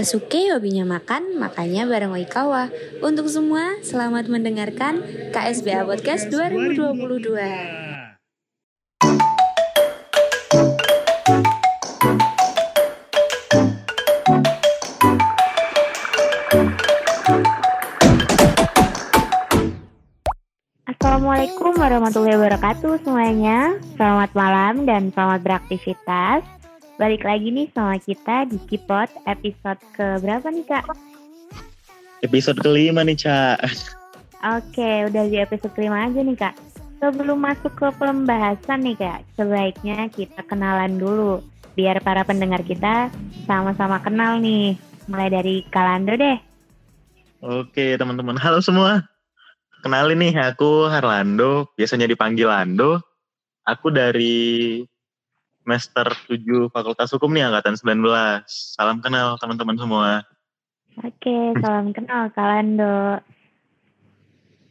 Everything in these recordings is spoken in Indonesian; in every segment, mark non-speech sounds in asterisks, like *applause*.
Sasuke hobinya makan, makanya bareng Oikawa. Untuk semua, selamat mendengarkan KSBA Podcast 2022. Assalamualaikum warahmatullahi wabarakatuh semuanya. Selamat malam dan selamat beraktivitas. Balik lagi nih sama kita di Kipot episode ke berapa nih Kak? Episode kelima nih Cak. Oke, udah di episode kelima aja nih Kak. Sebelum masuk ke pembahasan nih Kak, sebaiknya kita kenalan dulu. Biar para pendengar kita sama-sama kenal nih. Mulai dari Kalando deh. Oke teman-teman, halo semua. Kenalin nih, aku Harlando, biasanya dipanggil Lando. Aku dari semester 7 Fakultas Hukum nih angkatan 19. Salam kenal teman-teman semua. Oke, salam kenal Kalando.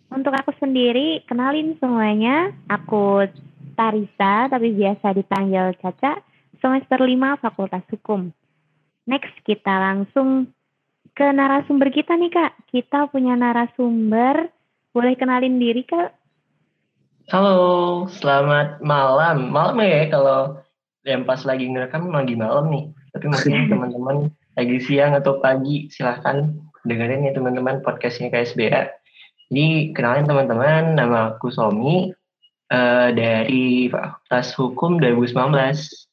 Untuk aku sendiri, kenalin semuanya. Aku Tarisa, tapi biasa dipanggil Caca, semester 5 Fakultas Hukum. Next, kita langsung ke narasumber kita nih, Kak. Kita punya narasumber. Boleh kenalin diri, Kak? Halo, selamat malam. Malam ya kalau yang pas lagi ngerekam lagi malam nih. Tapi mungkin teman-teman lagi siang atau pagi silahkan dengerin ya teman-teman podcastnya KSBA. Jadi kenalin teman-teman, nama aku Somi uh, dari Fakultas Hukum 2019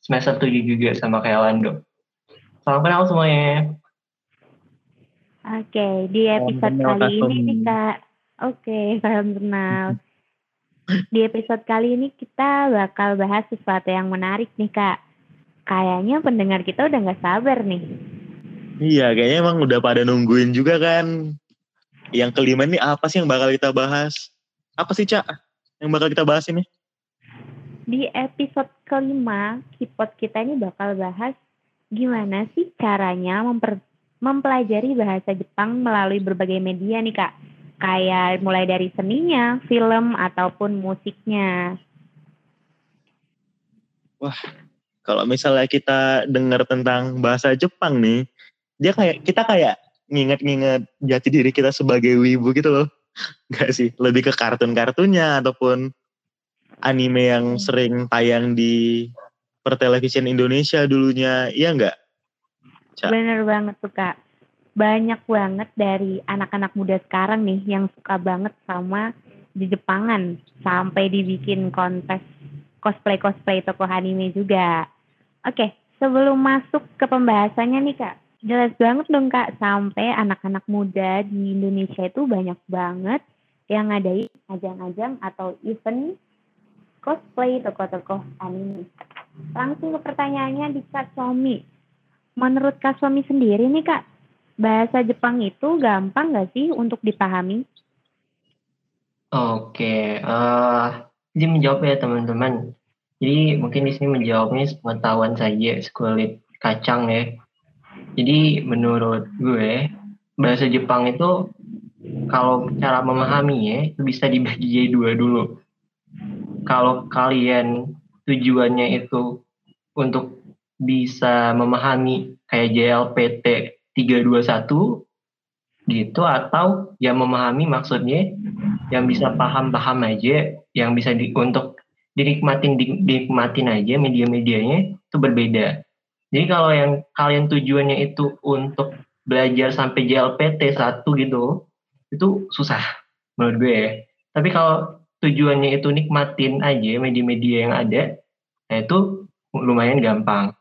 semester 7 juga sama kayak Lando. Salam kenal semuanya. Oke, di episode kali ini nih Kak. Oke, salam kenal. Di episode kali ini kita bakal bahas sesuatu yang menarik nih kak. Kayaknya pendengar kita udah nggak sabar nih. Iya, kayaknya emang udah pada nungguin juga kan. Yang kelima ini apa sih yang bakal kita bahas? Apa sih Cak yang bakal kita bahas ini? Di episode kelima, kipot kita ini bakal bahas gimana sih caranya memper, mempelajari bahasa Jepang melalui berbagai media nih kak kayak mulai dari seninya, film ataupun musiknya. Wah, kalau misalnya kita dengar tentang bahasa Jepang nih, dia kayak kita kayak nginget-nginget jati diri kita sebagai wibu gitu loh. *laughs* Enggak sih, lebih ke kartun-kartunnya ataupun anime yang hmm. sering tayang di pertelevisian Indonesia dulunya, iya enggak? Bener banget tuh kak banyak banget dari anak-anak muda sekarang nih yang suka banget sama di Jepangan sampai dibikin kontes cosplay cosplay tokoh anime juga. Oke, sebelum masuk ke pembahasannya nih kak, jelas banget dong kak sampai anak-anak muda di Indonesia itu banyak banget yang ngadain ajang-ajang atau event cosplay tokoh-tokoh anime. Langsung ke pertanyaannya di Kak Somi. Menurut Kak Somi sendiri nih Kak, bahasa Jepang itu gampang nggak sih untuk dipahami? Oke, uh, jadi menjawab ya teman-teman. Jadi mungkin di sini menjawabnya pengetahuan saja sekulit kacang ya. Jadi menurut gue bahasa Jepang itu kalau cara memahami ya itu bisa dibagi jadi dua dulu. Kalau kalian tujuannya itu untuk bisa memahami kayak JLPT 321 gitu atau yang memahami maksudnya yang bisa paham-paham aja yang bisa di, untuk dinikmatin di, dinikmatin aja media-medianya itu berbeda. Jadi kalau yang kalian tujuannya itu untuk belajar sampai JLPT satu gitu, itu susah menurut gue ya. Tapi kalau tujuannya itu nikmatin aja media-media yang ada, nah itu lumayan gampang.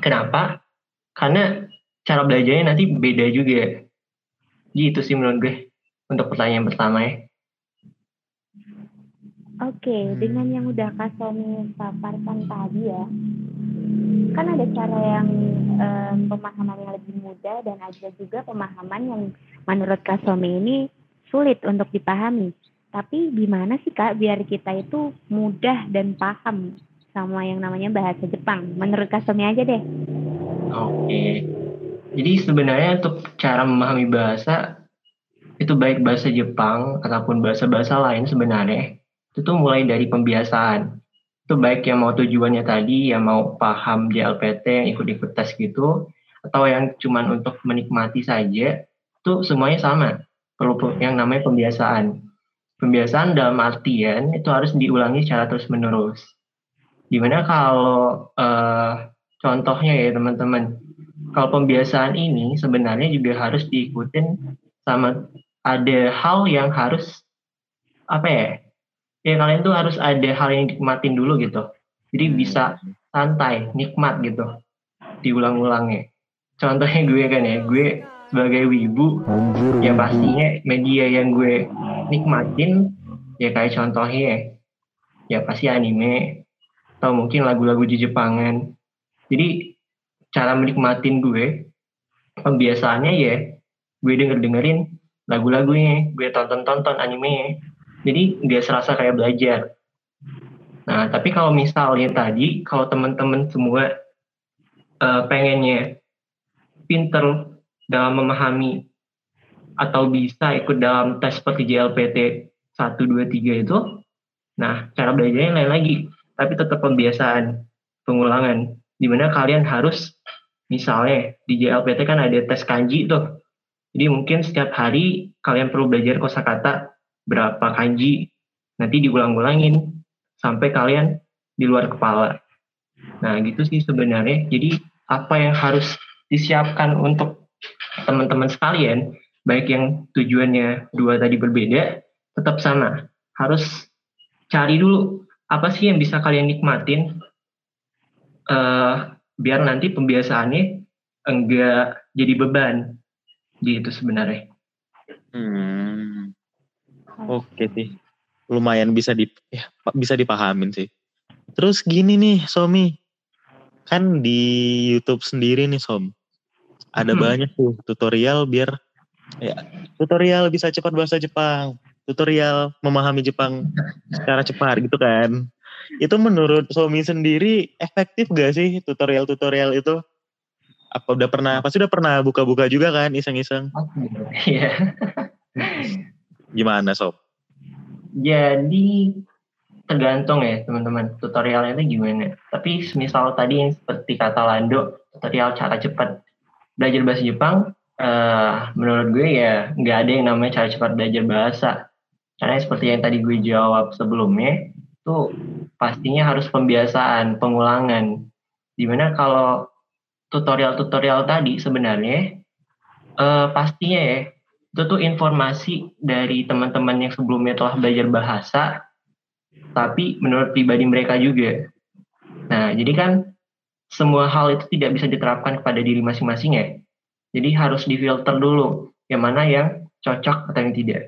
Kenapa? Karena cara belajarnya nanti beda juga. Gitu sih menurut gue untuk pertanyaan pertama ya. Oke, hmm. dengan yang udah Kak Sony paparkan tadi ya, kan ada cara yang um, pemahaman yang lebih mudah dan ada juga pemahaman yang menurut Kak Somi ini sulit untuk dipahami. Tapi gimana sih Kak biar kita itu mudah dan paham sama yang namanya bahasa Jepang? Menurut Kak Somi aja deh. Oke, jadi sebenarnya untuk cara memahami bahasa itu baik bahasa Jepang ataupun bahasa-bahasa lain sebenarnya itu tuh mulai dari pembiasaan. Itu baik yang mau tujuannya tadi yang mau paham JLPT yang ikut-ikut tes gitu atau yang cuman untuk menikmati saja itu semuanya sama. Perlu yang namanya pembiasaan. Pembiasaan dalam artian itu harus diulangi secara terus menerus di mana kalau uh, contohnya ya teman-teman kalau pembiasaan ini sebenarnya juga harus diikutin sama ada hal yang harus apa ya ya kalian tuh harus ada hal yang nikmatin dulu gitu. Jadi bisa santai nikmat gitu diulang-ulangnya. Contohnya gue kan ya gue sebagai wibu ya pastinya media yang gue nikmatin ya kayak contohnya ya pasti anime atau mungkin lagu-lagu di Jepangan. Jadi cara menikmatin gue pembiasaannya ya gue denger dengerin lagu-lagunya gue tonton-tonton anime. Jadi nggak serasa kayak belajar. Nah tapi kalau misalnya tadi kalau teman-teman semua uh, pengennya pinter dalam memahami atau bisa ikut dalam tes seperti JLPT 1, 2, 3 itu, nah cara belajarnya lain lagi, tapi tetap pembiasaan, pengulangan, di mana kalian harus, misalnya di JLPT kan ada tes kanji tuh, jadi mungkin setiap hari kalian perlu belajar kosakata berapa kanji, nanti diulang-ulangin sampai kalian di luar kepala. Nah gitu sih sebenarnya, jadi apa yang harus disiapkan untuk teman-teman sekalian, baik yang tujuannya dua tadi berbeda, tetap sama. Harus cari dulu apa sih yang bisa kalian nikmatin, uh, biar nanti pembiasaannya enggak jadi beban, gitu sebenarnya. Hmm. Oke sih, lumayan bisa di ya, bisa dipahamin sih. Terus gini nih, Somi, kan di YouTube sendiri nih Som ada hmm. banyak tuh tutorial biar ya tutorial bisa cepat bahasa Jepang tutorial memahami Jepang secara cepat gitu kan itu menurut Somi sendiri efektif gak sih tutorial-tutorial itu? Apa udah pernah pasti udah pernah buka-buka juga kan iseng-iseng? Iya. Gimana sob? Jadi tergantung ya teman-teman. Tutorialnya itu gimana. Tapi misal tadi yang seperti kata Lando, tutorial cara cepat belajar bahasa Jepang, uh, menurut gue ya nggak ada yang namanya cara cepat belajar bahasa. Karena seperti yang tadi gue jawab sebelumnya, itu pastinya harus pembiasaan, pengulangan. Di mana kalau tutorial-tutorial tadi sebenarnya uh, pastinya ya itu tuh informasi dari teman-teman yang sebelumnya telah belajar bahasa tapi menurut pribadi mereka juga. Nah, jadi kan semua hal itu tidak bisa diterapkan kepada diri masing-masing ya. Jadi harus difilter dulu yang mana yang cocok atau yang tidak.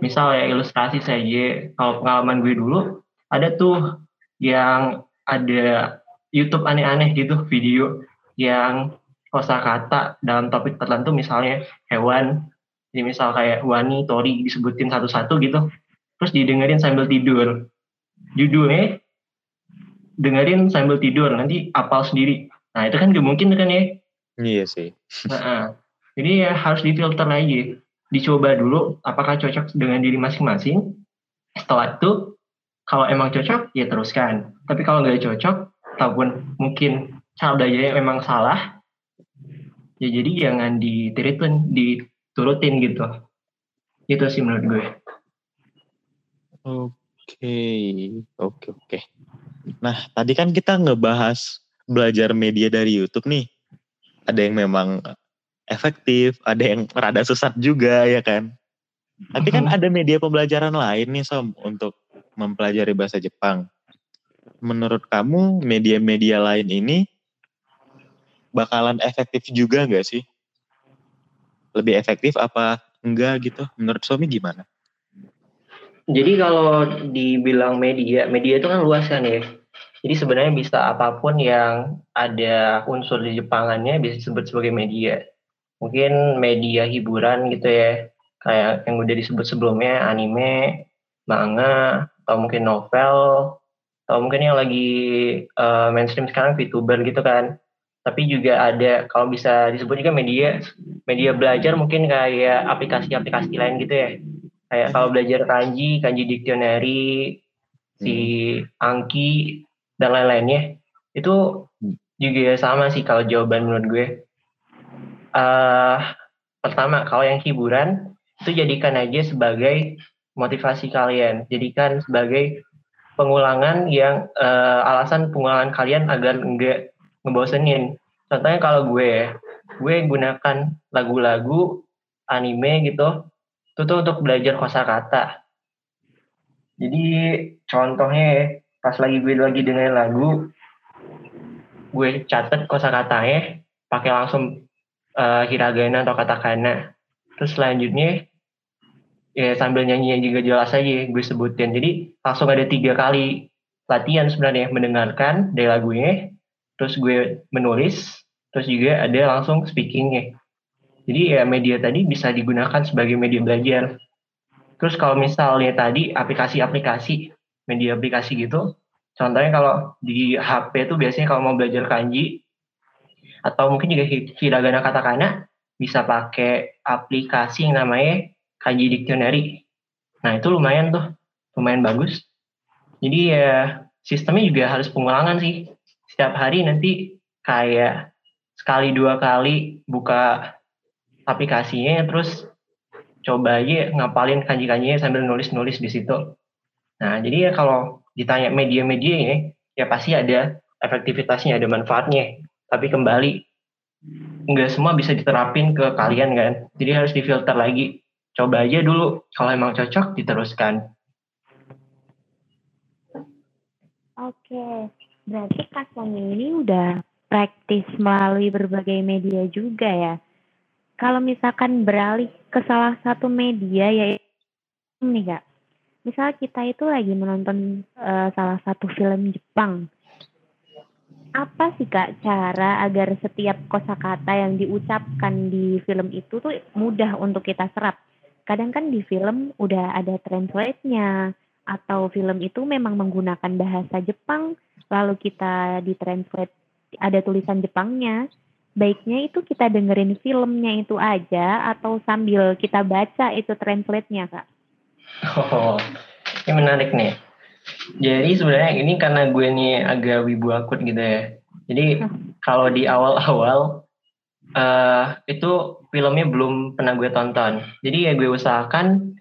Misal ya ilustrasi saja, kalau pengalaman gue dulu ada tuh yang ada YouTube aneh-aneh gitu video yang kosakata dalam topik tertentu misalnya hewan, jadi misal kayak wani, tori disebutin satu-satu gitu, terus didengerin sambil tidur. Judulnya dengerin sambil tidur nanti apal sendiri. Nah itu kan gak mungkin kan ya? Iya sih. Nah, jadi ya harus difilter lagi. Dicoba dulu apakah cocok dengan diri masing-masing. Setelah itu kalau emang cocok ya teruskan tapi kalau nggak cocok ataupun mungkin cara belajarnya memang salah ya jadi jangan diturutin diturutin gitu itu sih menurut gue Oke, oke, oke. Nah, tadi kan kita ngebahas belajar media dari YouTube nih. Ada yang memang efektif, ada yang rada sesat juga ya kan. Tapi kan ada media pembelajaran lain nih Som untuk mempelajari bahasa Jepang. Menurut kamu media-media lain ini bakalan efektif juga nggak sih? Lebih efektif apa enggak gitu? Menurut Somi gimana? Jadi kalau dibilang media, media itu kan luas kan ya. Jadi sebenarnya bisa apa pun yang ada unsur di Jepangannya bisa disebut sebagai media. Mungkin media hiburan gitu ya, kayak yang udah disebut sebelumnya anime, manga, atau mungkin novel, atau mungkin yang lagi uh, mainstream sekarang VTuber gitu kan. Tapi juga ada kalau bisa disebut juga media, media belajar mungkin kayak aplikasi-aplikasi lain gitu ya kayak kalau belajar kanji kanji dictionary si. Angki dan lain-lainnya itu juga sama sih kalau jawaban menurut gue uh, pertama kalau yang hiburan itu jadikan aja sebagai motivasi kalian, jadikan sebagai pengulangan yang uh, alasan pengulangan kalian agar enggak ngebosenin. Contohnya kalau gue, gue gunakan lagu-lagu anime gitu, itu tuh untuk belajar kosakata. Jadi contohnya pas lagi gue lagi dengerin lagu, gue catet kosakatanya, pakai langsung uh, hiragana atau katakana. Terus selanjutnya ya sambil nyanyi yang juga jelas aja gue sebutin. Jadi langsung ada tiga kali latihan sebenarnya mendengarkan dari lagunya, terus gue menulis, terus juga ada langsung speakingnya. Jadi ya media tadi bisa digunakan sebagai media belajar. Terus kalau misalnya tadi aplikasi-aplikasi, media aplikasi gitu, contohnya kalau di HP itu biasanya kalau mau belajar kanji, atau mungkin juga hiragana katakana bisa pakai aplikasi yang namanya Kanji Dictionary. Nah itu lumayan tuh, lumayan bagus. Jadi ya sistemnya juga harus pengulangan sih. Setiap hari nanti kayak sekali dua kali buka aplikasinya terus coba aja ngapalin kanji-kanjinya sambil nulis-nulis di situ. Nah, jadi ya kalau ditanya media-media ya, ya pasti ada efektivitasnya, ada manfaatnya. Tapi kembali, nggak semua bisa diterapin ke kalian kan. Jadi harus difilter lagi. Coba aja dulu, kalau emang cocok diteruskan. Oke, berarti Kak ini udah praktis melalui berbagai media juga ya. Kalau misalkan beralih ke salah satu media ya ini Kak. Misal kita itu lagi menonton uh, salah satu film Jepang apa sih Kak cara agar setiap kosakata yang diucapkan di film itu tuh mudah untuk kita serap? Kadang kan di film udah ada translate-nya atau film itu memang menggunakan bahasa Jepang lalu kita ditranslate ada tulisan Jepangnya. Baiknya itu kita dengerin filmnya itu aja atau sambil kita baca itu translate-nya, Kak? Oh, ini menarik nih. Jadi sebenarnya ini karena gue nih agak wibu akut gitu ya. Jadi kalau di awal-awal uh, itu filmnya belum pernah gue tonton. Jadi ya gue usahakan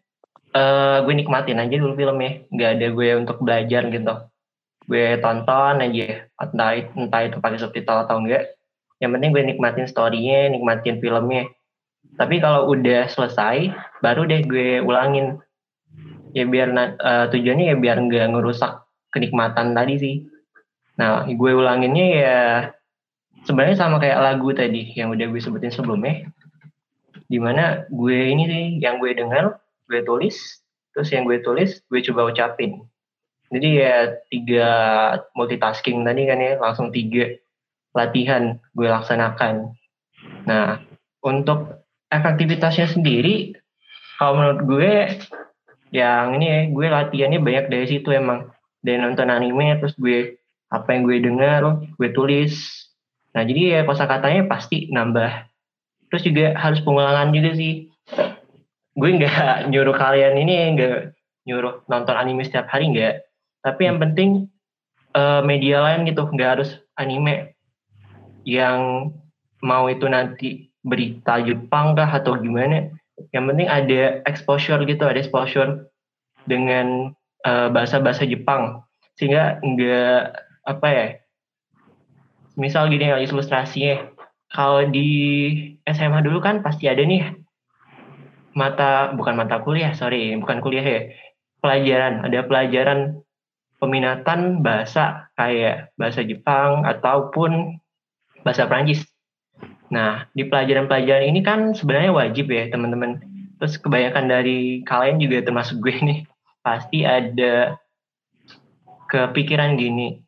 uh, gue nikmatin aja dulu filmnya. Gak ada gue untuk belajar gitu. Gue tonton aja, entah, entah itu pakai subtitle atau enggak. Yang penting gue nikmatin storynya, nikmatin filmnya. Tapi kalau udah selesai, baru deh gue ulangin ya biar uh, tujuannya ya biar nggak ngerusak kenikmatan tadi sih nah gue ulanginnya ya sebenarnya sama kayak lagu tadi yang udah gue sebutin sebelumnya di mana gue ini sih yang gue dengar gue tulis terus yang gue tulis gue coba ucapin. Jadi ya tiga multitasking tadi kan ya langsung tiga latihan gue laksanakan. Nah untuk efektivitasnya sendiri kalau menurut gue yang ini ya gue latihannya banyak dari situ emang. Dari nonton anime terus gue apa yang gue dengar gue tulis nah jadi ya kosakatanya pasti nambah. Terus juga harus pengulangan juga sih. Gue nggak nyuruh kalian ini nggak nyuruh nonton anime setiap hari nggak. Tapi yang penting uh, media lain gitu nggak harus anime. Yang mau itu nanti berita Jepang kah atau gimana yang penting ada exposure gitu ada exposure dengan uh, bahasa-bahasa Jepang. Sehingga enggak apa ya misal gini ya. Ilustrasinya kalau di SMA dulu kan pasti ada nih mata bukan mata kuliah sorry bukan kuliah ya. Pelajaran ada pelajaran peminatan bahasa kayak bahasa Jepang ataupun bahasa Prancis Nah, di pelajaran-pelajaran ini kan sebenarnya wajib ya teman-teman. Terus kebanyakan dari kalian juga termasuk gue nih, pasti ada kepikiran gini,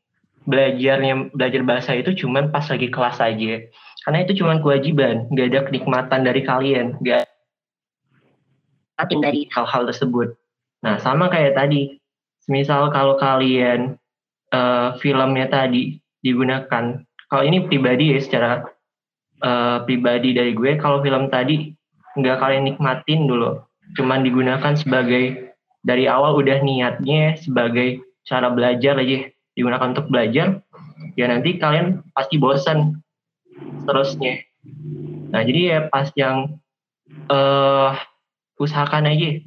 belajarnya belajar bahasa itu cuman pas lagi kelas aja. Karena itu cuman kewajiban, gak ada kenikmatan dari kalian, gak dari hal-hal tersebut. Nah, sama kayak tadi, misal kalau kalian uh, filmnya tadi digunakan, kalau ini pribadi ya secara uh, pribadi dari gue kalau film tadi nggak kalian nikmatin dulu. Cuman digunakan sebagai dari awal udah niatnya sebagai cara belajar aja digunakan untuk belajar ya nanti kalian pasti bosan terusnya Nah jadi ya pas yang uh, usahakan aja.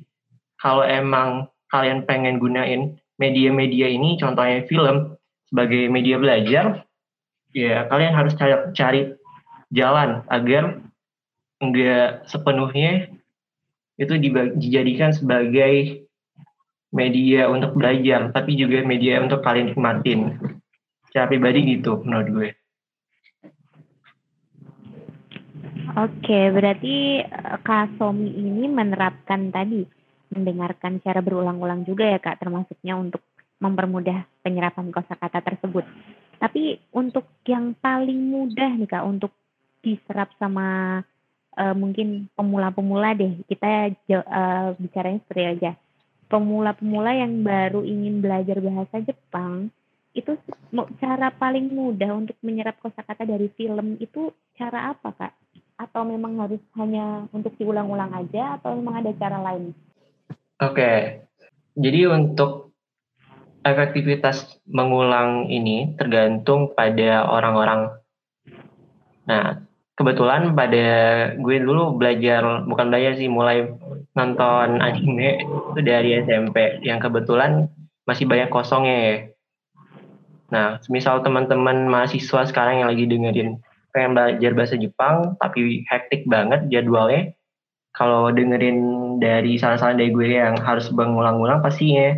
Kalau emang kalian pengen gunain media-media ini, contohnya film sebagai media belajar, ya kalian harus cari, cari jalan agar enggak sepenuhnya itu dijadikan sebagai media untuk belajar, tapi juga media untuk kalian nikmatin. Secara pribadi gitu menurut gue. Oke, berarti eh, Kak Somi ini menerapkan tadi mendengarkan cara berulang-ulang juga ya Kak, termasuknya untuk mempermudah penyerapan kosakata tersebut. Tapi untuk yang paling mudah nih Kak untuk diserap sama uh, mungkin pemula-pemula deh, kita uh, bicaranya seperti aja. Pemula-pemula yang baru ingin belajar bahasa Jepang, itu cara paling mudah untuk menyerap kosakata dari film itu cara apa Kak? atau memang harus hanya untuk diulang-ulang aja atau memang ada cara lain? Oke, okay. jadi untuk efektivitas mengulang ini tergantung pada orang-orang. Nah, kebetulan pada gue dulu belajar, bukan belajar sih, mulai nonton anime itu dari SMP, yang kebetulan masih banyak kosongnya ya. Nah, misal teman-teman mahasiswa sekarang yang lagi dengerin pengen belajar bahasa Jepang tapi hektik banget jadwalnya kalau dengerin dari salah-salah dari gue yang harus mengulang-ulang pastinya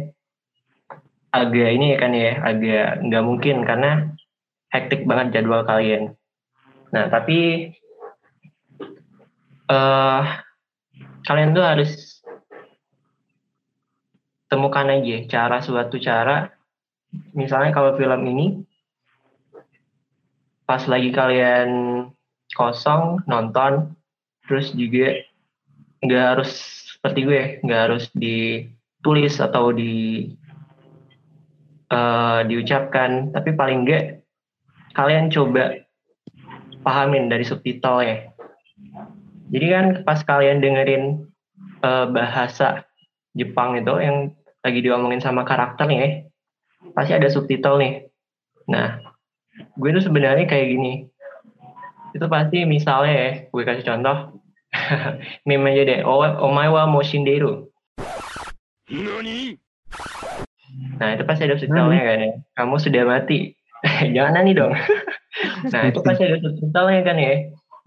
agak ini ya kan ya agak nggak mungkin karena hektik banget jadwal kalian. Nah tapi uh, kalian tuh harus temukan aja cara suatu cara. Misalnya kalau film ini pas lagi kalian kosong nonton terus juga nggak harus seperti gue nggak harus ditulis atau di uh, diucapkan. Tapi paling enggak kalian coba pahamin dari subtitle ya jadi kan pas kalian dengerin uh, bahasa Jepang itu yang lagi diomongin sama karakternya ya pasti ada subtitle nih. Nah gue tuh sebenarnya kayak gini. Itu pasti misalnya ya gue kasih contoh. *laughs* Meme aja deh oh omae wa mo shinderu nah itu pasti ada subtitlenya kan ya. Kamu sudah mati. *laughs* Jangan nani dong. *laughs* Nah itu pasti ada subtitlenya kan ya.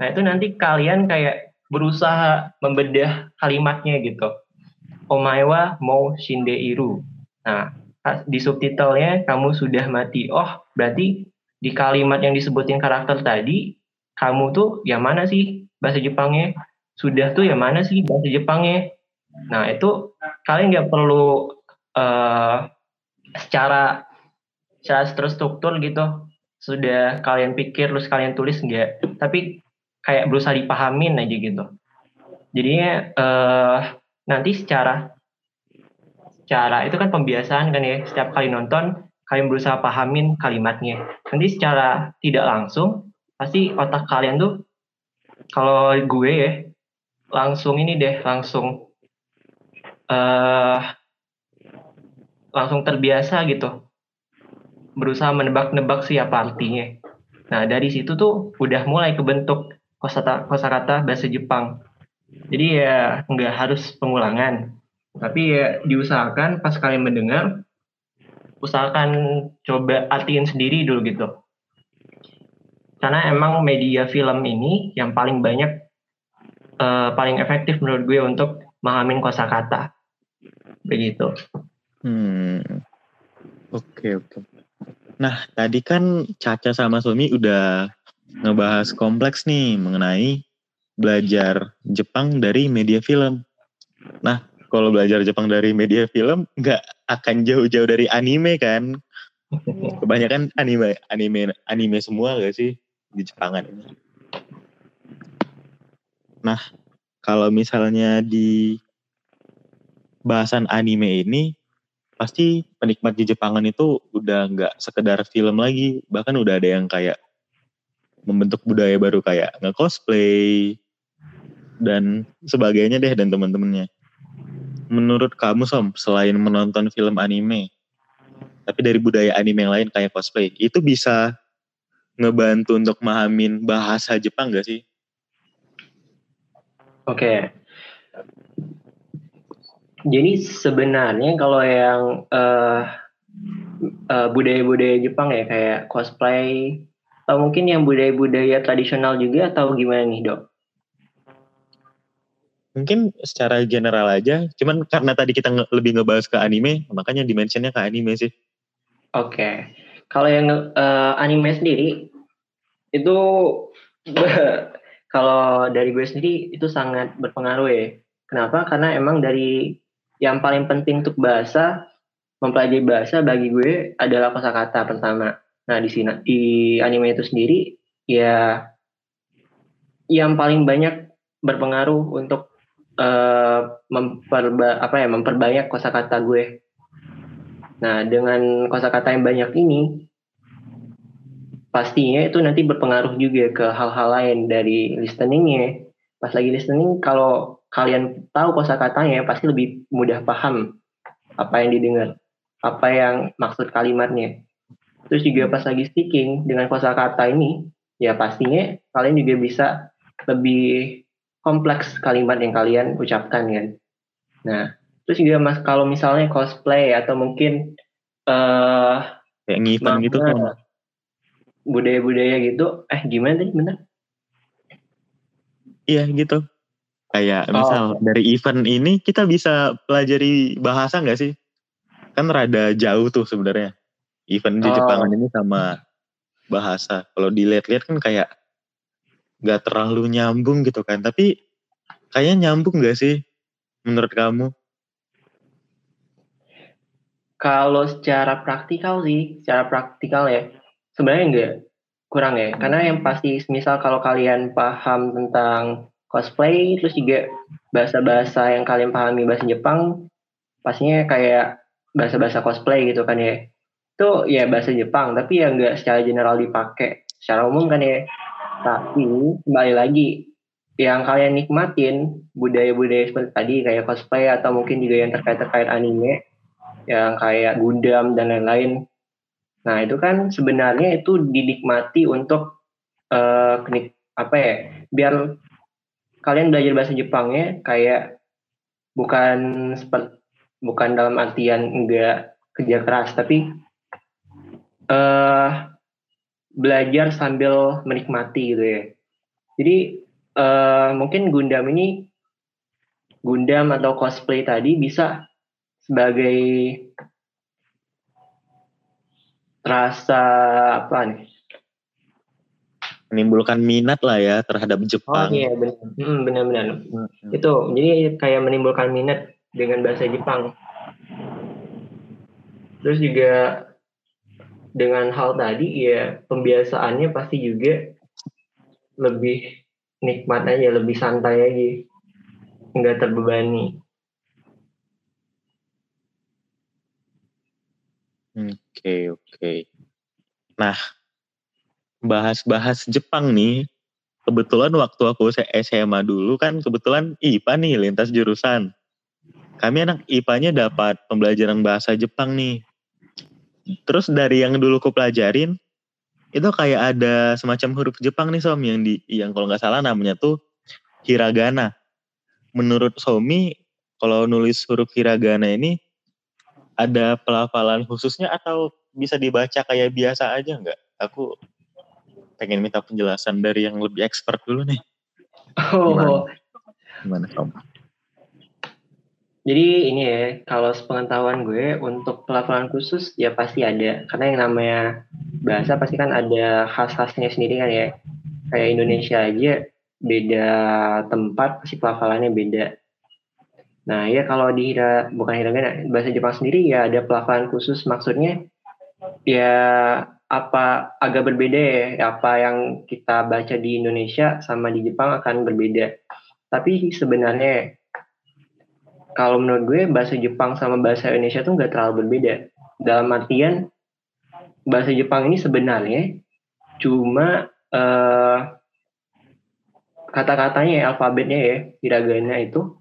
Nah itu nanti kalian kayak berusaha membedah kalimatnya gitu omae wa mo shindeiru nah di subtitlenya kamu sudah mati oh berarti di kalimat yang disebutin karakter tadi, kamu tuh yang mana sih bahasa Jepangnya? Sudah tuh yang mana sih bahasa Jepangnya? Nah itu kalian nggak perlu uh, secara secara terstruktur gitu. Sudah kalian pikir terus kalian tulis nggak? Tapi kayak berusaha dipahamin aja gitu. Jadinya uh, nanti secara secara itu kan pembiasaan kan ya setiap kali nonton kalian berusaha pahamin kalimatnya. Nanti secara tidak langsung, pasti otak kalian tuh, kalau gue ya, langsung ini deh, langsung uh, langsung terbiasa gitu. Berusaha menebak-nebak siapa artinya. Nah, dari situ tuh udah mulai kebentuk kosakata kosakata bahasa Jepang. Jadi ya nggak harus pengulangan, tapi ya diusahakan pas kalian mendengar usahakan coba artiin sendiri dulu gitu. Karena emang media film ini yang paling banyak, uh, paling efektif menurut gue untuk memahamin kosakata. Begitu. Hmm. Oke, okay, oke. Okay. Nah, tadi kan Caca sama Sumi udah ngebahas kompleks nih mengenai belajar Jepang dari media film. Nah, kalau belajar Jepang dari media film nggak akan jauh-jauh dari anime kan kebanyakan anime anime anime semua gak sih di Jepangan ini nah kalau misalnya di bahasan anime ini pasti penikmat di Jepangan itu udah nggak sekedar film lagi bahkan udah ada yang kayak membentuk budaya baru kayak nge-cosplay dan sebagainya deh dan teman-temannya menurut kamu Som, selain menonton film anime, tapi dari budaya anime yang lain kayak cosplay, itu bisa ngebantu untuk memahamin bahasa Jepang gak sih? Oke. Jadi sebenarnya kalau yang uh, uh, budaya-budaya Jepang ya kayak cosplay atau mungkin yang budaya-budaya tradisional juga atau gimana nih dok? Mungkin secara general aja, cuman karena tadi kita nge lebih ngebahas ke anime, makanya dimensionnya ke anime sih. Oke, okay. kalau yang uh, anime sendiri itu kalau dari gue sendiri itu sangat berpengaruh ya. Kenapa? Karena emang dari yang paling penting untuk bahasa mempelajari bahasa bagi gue adalah kosakata pertama. Nah di sini di anime itu sendiri ya yang paling banyak berpengaruh untuk uh, memperba apa ya memperbanyak kosakata gue. Nah dengan kosakata yang banyak ini pastinya itu nanti berpengaruh juga ke hal-hal lain dari listeningnya. Pas lagi listening kalau kalian tahu kosakatanya pasti lebih mudah paham apa yang didengar apa yang maksud kalimatnya. Terus juga pas lagi speaking dengan kosakata ini, ya pastinya kalian juga bisa lebih kompleks kalimat yang kalian ucapkan kan. Nah, terus juga mas kalau misalnya cosplay atau mungkin uh, kayak ngipan gitu kan budaya-budaya gitu, eh gimana tadi bener? Iya gitu. Kayak misal oh. dari event ini kita bisa pelajari bahasa nggak sih? kan rada jauh tuh sebenarnya event di oh. Jepangan ini sama bahasa. Kalau dilihat-lihat kan kayak nggak terlalu nyambung gitu kan. Tapi kayaknya nyambung gak sih menurut kamu? Kalau secara praktikal sih secara praktikal ya sebenarnya enggak kurang ya. Karena yang pasti misal kalau kalian paham tentang cosplay terus juga bahasa-bahasa yang kalian pahami bahasa Jepang pastinya kayak bahasa-bahasa cosplay gitu kan ya itu ya bahasa Jepang tapi ya nggak secara general dipakai. Secara umum kan ya. Tapi kembali lagi yang kalian nikmatin budaya-budaya seperti tadi kayak cosplay atau mungkin juga yang terkait-terkait anime yang kayak Gundam dan lain-lain. Nah itu kan sebenarnya itu dinikmati untuk uh, apa ya biar kalian belajar bahasa Jepangnya kayak bukan seperti bukan dalam artian enggak kerja keras tapi uh, belajar sambil menikmati gitu ya jadi uh, mungkin Gundam ini Gundam atau cosplay tadi bisa sebagai rasa apa nih menimbulkan minat lah ya terhadap Jepang. Oh iya benar, hmm, benar-benar. Hmm. Itu jadi kayak menimbulkan minat dengan bahasa Jepang. Terus juga dengan hal tadi ya pembiasaannya pasti juga lebih nikmat aja, lebih santai aja, nggak terbebani. Oke okay, oke. Okay. Nah, bahas-bahas Jepang nih, kebetulan waktu aku SMA dulu kan kebetulan IPA nih lintas jurusan kami anak IPA-nya dapat pembelajaran bahasa Jepang nih. Terus dari yang dulu ku pelajarin, itu kayak ada semacam huruf Jepang nih Som yang di yang kalau nggak salah namanya tuh hiragana. Menurut Somi, kalau nulis huruf hiragana ini ada pelafalan khususnya atau bisa dibaca kayak biasa aja nggak? Aku pengen minta penjelasan dari yang lebih expert dulu nih. Oh, gimana, gimana Som? Jadi ini ya, kalau sepengetahuan gue untuk pelafalan khusus ya pasti ada. Karena yang namanya bahasa pasti kan ada khas-khasnya sendiri kan ya. Kayak Indonesia aja beda tempat pasti pelafalannya beda. Nah ya kalau di hira, bukan hiragana, bahasa Jepang sendiri ya ada pelafalan khusus maksudnya ya apa agak berbeda ya apa yang kita baca di Indonesia sama di Jepang akan berbeda. Tapi sebenarnya kalau menurut gue bahasa Jepang sama bahasa Indonesia tuh nggak terlalu berbeda. Dalam artian bahasa Jepang ini sebenarnya cuma uh, kata-katanya alfabetnya ya hiragana itu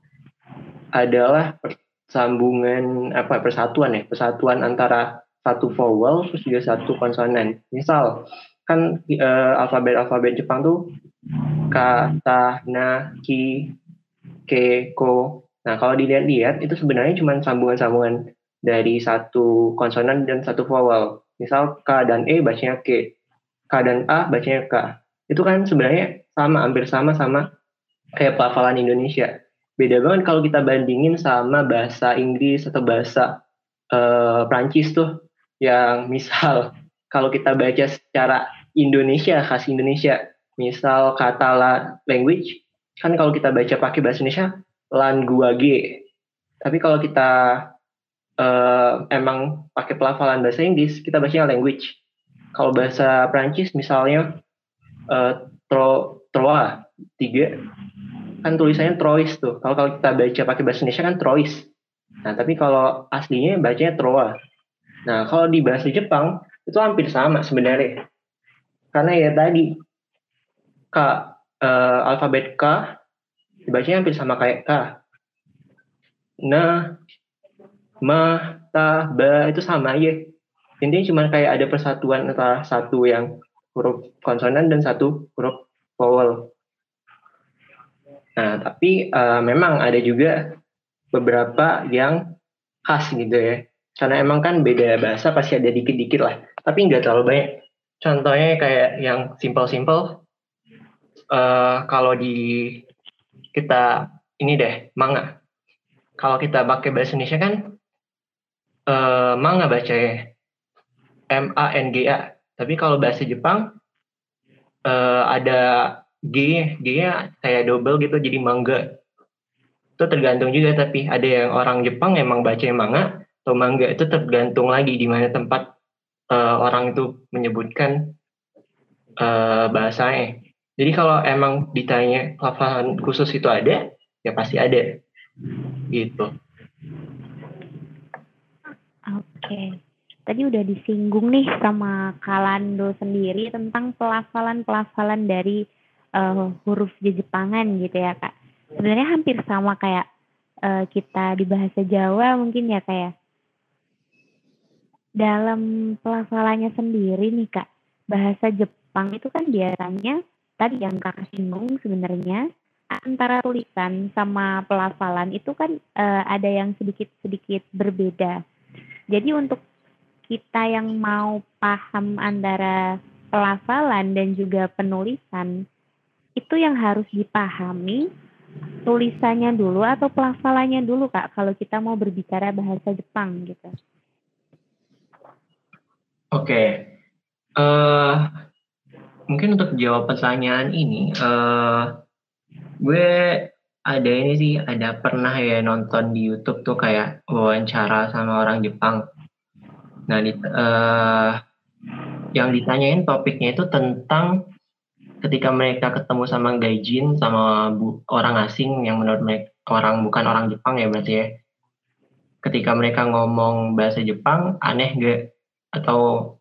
adalah sambungan apa persatuan ya persatuan antara satu vowel terus juga satu konsonan. Misal kan uh, alfabet alfabet Jepang tuh kata, na, ki, ke, ko. Nah, kalau dilihat-lihat itu sebenarnya cuma sambungan-sambungan dari satu konsonan dan satu vowel. Misal K dan E bacanya K, K dan A bacanya K. Itu kan sebenarnya sama, hampir sama sama kayak pelafalan Indonesia. Beda banget kalau kita bandingin sama bahasa Inggris atau bahasa uh, Prancis tuh, yang misal *laughs* kalau kita baca secara Indonesia, khas Indonesia, misal kata la language, kan kalau kita baca pakai bahasa Indonesia, lan gua g. Tapi kalau kita uh, emang pakai pelafalan bahasa Inggris, kita bacanya language. Kalau bahasa Prancis misalnya uh, tro, troa tiga kan tulisannya Trois tuh. Kalau kalau kita baca pakai bahasa Indonesia kan Trois. Nah, tapi kalau aslinya bacanya Troa. Nah, kalau di bahasa Jepang itu hampir sama sebenarnya. Karena ya tadi K uh, alfabet K dibacanya hampir sama kayak K. Nah, ma, ta, ba itu sama aja. Intinya cuma kayak ada persatuan antara satu yang huruf konsonan dan satu huruf vowel. Nah, tapi uh, memang ada juga beberapa yang khas gitu ya. Karena emang kan beda bahasa pasti ada dikit-dikit lah. Tapi nggak terlalu banyak. Contohnya kayak yang simple-simple. Uh, kalau di kita ini deh, manga. Kalau kita pakai bahasa Indonesia kan uh, manga ya M A N G A. Tapi kalau bahasa Jepang uh, ada G G-nya kayak double gitu jadi mangga. Itu tergantung juga tapi ada yang orang Jepang emang baca manga atau mangga itu tergantung lagi di mana tempat uh, orang itu menyebutkan uh, bahasanya. Jadi kalau emang ditanya lafalan khusus itu ada, ya pasti ada. Gitu. Oke. Tadi udah disinggung nih sama Kalando sendiri tentang pelafalan-pelafalan dari uh, huruf Jepangan gitu ya kak. Sebenarnya hampir sama kayak uh, kita di bahasa Jawa mungkin ya kayak. Ya. Dalam pelafalannya sendiri nih kak, bahasa Jepang itu kan biasanya tadi yang kakak singgung sebenarnya antara tulisan sama pelafalan itu kan uh, ada yang sedikit-sedikit berbeda. Jadi untuk kita yang mau paham antara pelafalan dan juga penulisan itu yang harus dipahami tulisannya dulu atau pelafalannya dulu kak kalau kita mau berbicara bahasa Jepang gitu. Oke, okay. uh, eh, mungkin untuk jawab pertanyaan ini, uh, gue ada ini sih, ada pernah ya nonton di YouTube tuh kayak wawancara sama orang Jepang. Nah, di, uh, yang ditanyain topiknya itu tentang ketika mereka ketemu sama gaijin sama bu, orang asing yang menurut mereka orang bukan orang Jepang ya berarti ya. Ketika mereka ngomong bahasa Jepang aneh gak atau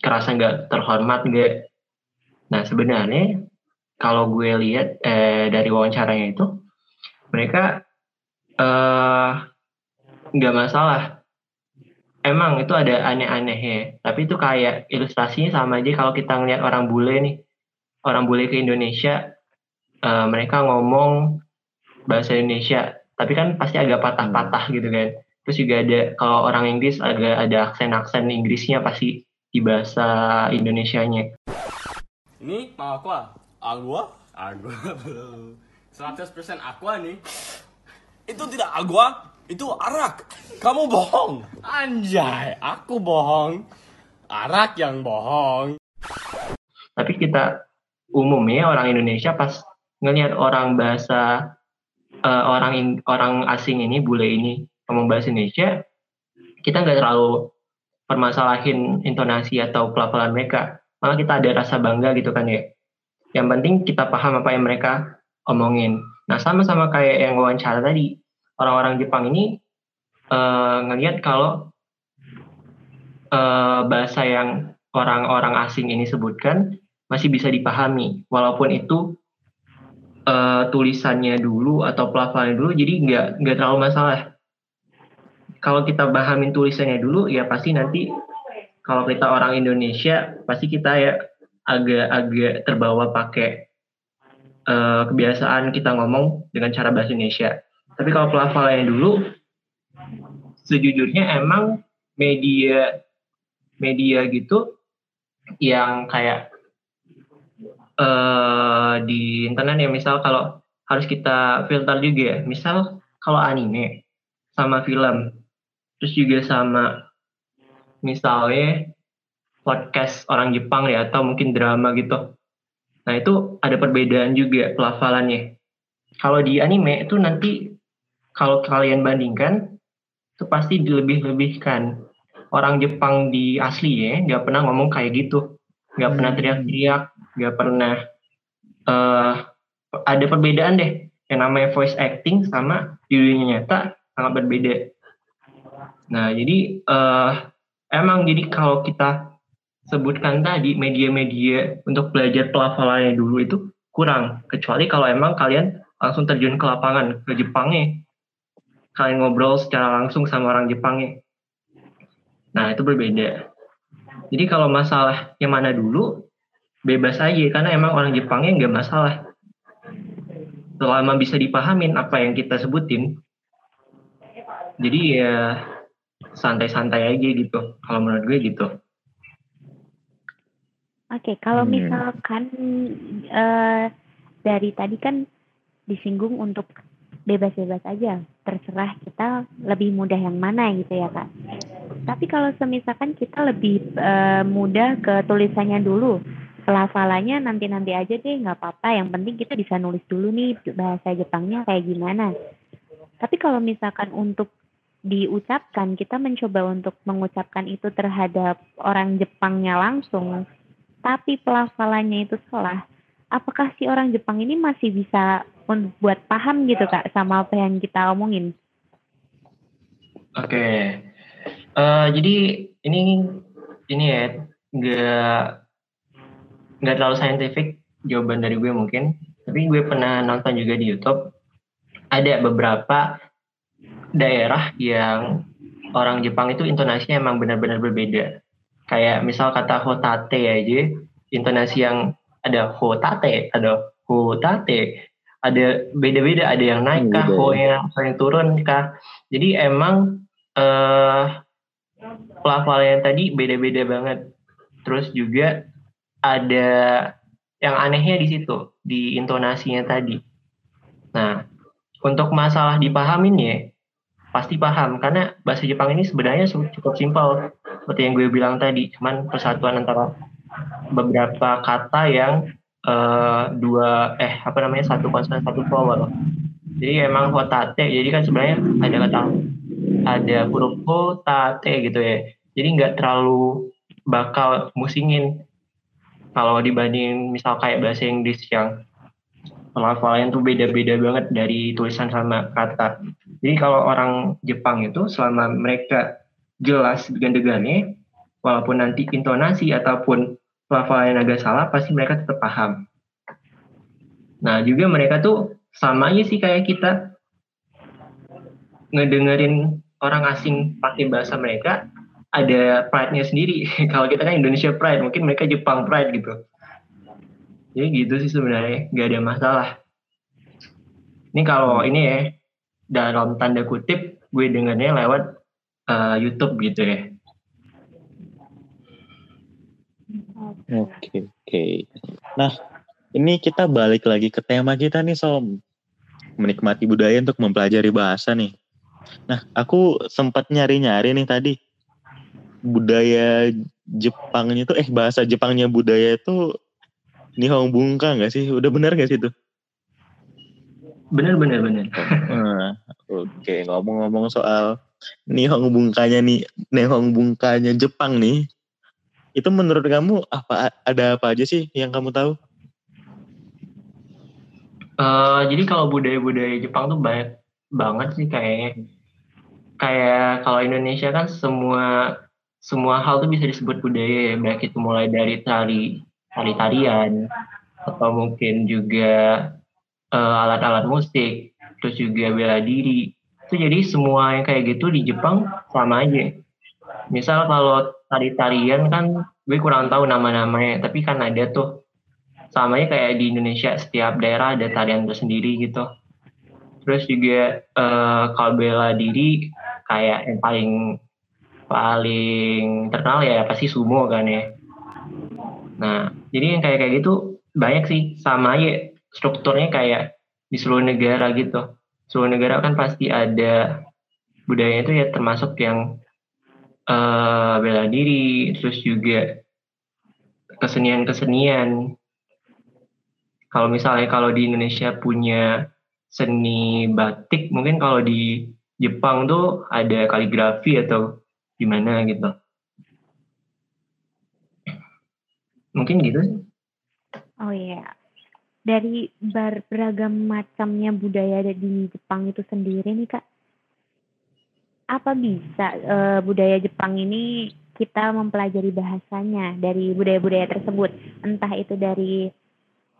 kerasa nggak terhormat gak nah sebenarnya kalau gue lihat eh, dari wawancaranya itu mereka eh, nggak masalah. Emang itu ada aneh-aneh ya tapi itu kayak ilustrasinya sama aja kalau kita ngeliat orang bule nih. Orang bule ke Indonesia uh, mereka ngomong bahasa Indonesia tapi kan pasti agak patah-patah gitu kan. Terus juga ada kalau orang Inggris agak ada aksen-aksen Inggrisnya pasti di bahasa Indonesianya ini mau aqua agua? Agua *laughs* belum 100% aqua nih. Itu tidak agua itu arak. Kamu bohong. Anjay aku bohong. Arak yang bohong. Tapi kita umumnya orang Indonesia pas ngelihat orang bahasa uh, orang in, orang asing ini bule ini ngomong bahasa Indonesia kita nggak terlalu permasalahin intonasi atau pelafalan mereka malah kita ada rasa bangga gitu kan ya. Yang penting kita paham apa yang mereka omongin. Nah sama-sama kayak yang wawancara tadi. Orang-orang Jepang ini uh, ngelihat kalau uh, bahasa yang orang-orang asing ini sebutkan masih bisa dipahami. Walaupun itu uh, tulisannya dulu atau pelafalannya dulu jadi nggak nggak terlalu masalah. Kalau kita pahamin tulisannya dulu ya pasti nanti kalau kita orang Indonesia pasti kita ya agak-agak terbawa pakai uh, kebiasaan kita ngomong dengan cara bahasa Indonesia. Tapi kalau pelafalannya dulu, sejujurnya emang media media gitu yang kayak uh, di internet ya misal kalau harus kita filter juga ya misal kalau anime sama film terus juga sama misalnya podcast orang Jepang ya atau mungkin drama gitu. Nah itu ada perbedaan juga pelafalannya. Kalau di anime itu nanti kalau kalian bandingkan itu pasti dilebih-lebihkan. Orang Jepang di asli ya nggak pernah ngomong kayak gitu. Nggak pernah hmm. teriak-teriak nggak pernah uh, ada perbedaan deh. Yang namanya voice acting sama di dunia nyata sangat berbeda. Nah jadi uh, emang jadi kalau kita sebutkan tadi media-media untuk belajar pelafalannya dulu itu kurang kecuali kalau emang kalian langsung terjun ke lapangan ke Jepangnya kalian ngobrol secara langsung sama orang Jepangnya Nah, itu berbeda. Jadi kalau masalah yang mana dulu, bebas aja. Karena emang orang Jepangnya nggak masalah. Selama bisa dipahamin apa yang kita sebutin, jadi ya santai-santai aja gitu. Kalau menurut gue gitu. Oke, kalau hmm. misalkan uh, dari tadi kan disinggung untuk bebas-bebas aja, terserah kita lebih mudah yang mana gitu ya kak. Tapi kalau semisalkan kita lebih uh, mudah ke tulisannya dulu, pelafalannya nanti-nanti aja deh, nggak apa-apa. Yang penting kita bisa nulis dulu nih bahasa Jepangnya kayak gimana. Tapi kalau misalkan untuk diucapkan, kita mencoba untuk mengucapkan itu terhadap orang Jepangnya langsung, tapi pelafalannya itu salah. Apakah si orang Jepang ini masih bisa buat paham gitu kak sama apa yang kita omongin? Oke, okay. Uh, jadi ini ini ya nggak nggak terlalu saintifik jawaban dari gue mungkin, tapi gue pernah nonton juga di YouTube ada beberapa daerah yang orang Jepang itu intonasinya emang benar-benar berbeda. Kayak misal kata hotate aja, intonasi yang ada hotate, ada hotate, ada beda-beda, ada yang naik kah, ho yang, yang turun kah. Jadi emang uh, pelafalan tadi beda-beda banget. Terus juga ada yang anehnya di situ, di intonasinya tadi. Nah, untuk masalah dipahamin ya, pasti paham. Karena bahasa Jepang ini sebenarnya cukup simpel. Seperti yang gue bilang tadi, cuman persatuan antara beberapa kata yang uh, dua, eh apa namanya, satu konsonan, satu vowel. Jadi emang hotate, jadi kan sebenarnya ada kata ada huruf O, ta, T gitu ya. Jadi nggak terlalu bakal musingin kalau dibanding misal kayak bahasa Inggris yang pelafalan tuh beda-beda banget dari tulisan sama kata. Jadi kalau orang Jepang itu selama mereka jelas degan-degannya, walaupun nanti intonasi ataupun pelafalan agak salah, pasti mereka tetap paham. Nah juga mereka tuh sama aja sih kayak kita ngedengerin orang asing pakai bahasa mereka ada pride-nya sendiri. *laughs* Kalau kita kan Indonesia pride, mungkin mereka Jepang pride gitu. Jadi gitu sih sebenarnya, nggak ada masalah. Ini kalau ini ya, dalam tanda kutip, gue dengarnya lewat uh, YouTube gitu ya. Oke, okay, oke. Okay. Nah, ini kita balik lagi ke tema kita nih, Som. Menikmati budaya untuk mempelajari bahasa nih. Nah, aku sempat nyari-nyari nih tadi budaya Jepangnya tuh eh bahasa Jepangnya budaya itu Nihong Bungka nggak sih? Udah benar nggak sih itu? Bener bener bener. Nah, Oke okay. ngomong-ngomong soal Nihong Bungkanya nih, Nihong Bungkanya Jepang nih, itu menurut kamu apa ada apa aja sih yang kamu tahu? Uh, jadi kalau budaya-budaya Jepang tuh banyak banget sih kayaknya. Kayak kalau Indonesia kan semua semua hal tuh bisa disebut budaya ya, baik itu mulai dari tari tari tarian atau mungkin juga uh, alat-alat musik, terus juga bela diri. Itu jadi semua yang kayak gitu di Jepang sama aja. Misal kalau tari tarian kan gue kurang tahu nama-namanya, tapi kan ada tuh. Samanya kayak di Indonesia setiap daerah ada tarian tersendiri gitu. Terus juga uh, kalau bela diri kayak yang paling paling terkenal ya pasti sumo kan ya. Nah jadi yang kayak kayak gitu banyak sih. Sama ya strukturnya kayak di seluruh negara gitu. Seluruh negara kan pasti ada budaya itu ya termasuk yang uh, bela diri terus juga kesenian-kesenian. Kalau misalnya kalau di Indonesia punya seni batik mungkin kalau di Jepang tuh ada kaligrafi atau gimana gitu. Mungkin gitu oh iya dari beragam macamnya budaya di Jepang itu sendiri nih kak. Apa bisa uh, budaya Jepang ini kita mempelajari bahasanya dari budaya-budaya tersebut? Entah itu dari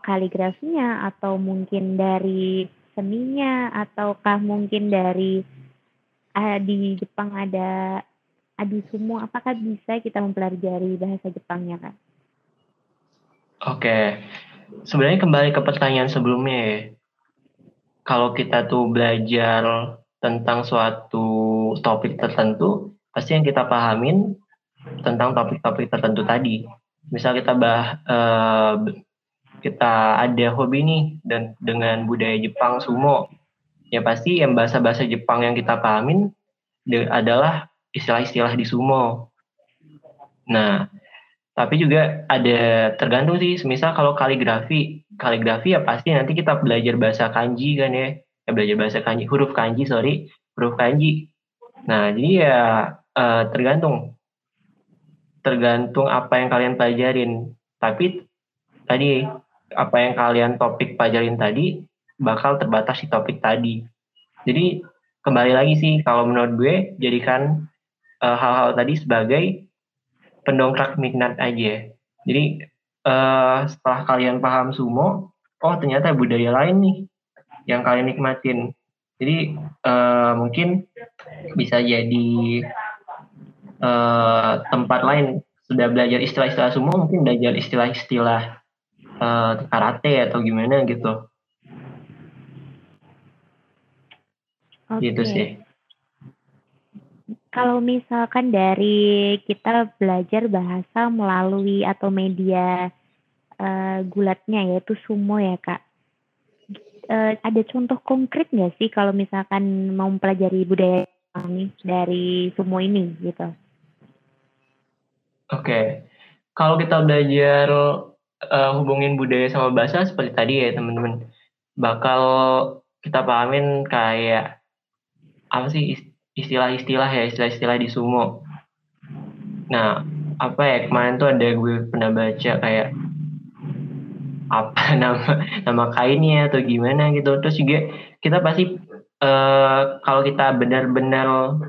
kaligrafinya atau mungkin dari seninya ataukah mungkin dari uh, di Jepang ada adi semua apakah bisa kita mempelajari bahasa Jepangnya kan? Oke, sebenarnya kembali ke pertanyaan sebelumnya ya. Kalau kita tuh belajar tentang suatu topik tertentu, pasti yang kita pahamin tentang topik-topik tertentu tadi. Misal kita bah, uh, kita ada hobi nih dan dengan budaya Jepang sumo ya pasti yang bahasa-bahasa Jepang yang kita pahamin adalah istilah-istilah di sumo. Nah, tapi juga ada tergantung sih, misal kalau kaligrafi, kaligrafi ya pasti nanti kita belajar bahasa kanji kan ya, ya belajar bahasa kanji, huruf kanji sorry, huruf kanji. Nah, jadi ya uh, tergantung, tergantung apa yang kalian pelajarin. Tapi tadi apa yang kalian topik pelajarin tadi bakal terbatas di topik tadi. Jadi kembali lagi sih kalau menurut gue jadikan eh, hal-hal uh, tadi sebagai pendongkrak minat aja. Jadi uh, setelah kalian paham sumo, oh ternyata budaya lain nih yang kalian nikmatin. Jadi uh, mungkin bisa jadi uh, tempat lain sudah belajar istilah-istilah sumo, mungkin belajar istilah-istilah uh, karate atau gimana gitu. Okay. Gitu sih. Kalau misalkan dari kita belajar bahasa melalui atau media uh, gulatnya yaitu sumo ya kak, uh, ada contoh konkret nggak sih kalau misalkan mau mempelajari budaya ini dari sumo ini gitu? Oke, okay. kalau kita belajar uh, hubungin budaya sama bahasa seperti tadi ya teman-teman bakal kita pahamin kayak apa sih istilah-istilah ya istilah-istilah di sumo. Nah apa ya kemarin tuh ada gue pernah baca kayak apa *laughs* nama nama kainnya atau gimana gitu. Terus juga kita pasti uh, kalau kita benar-benar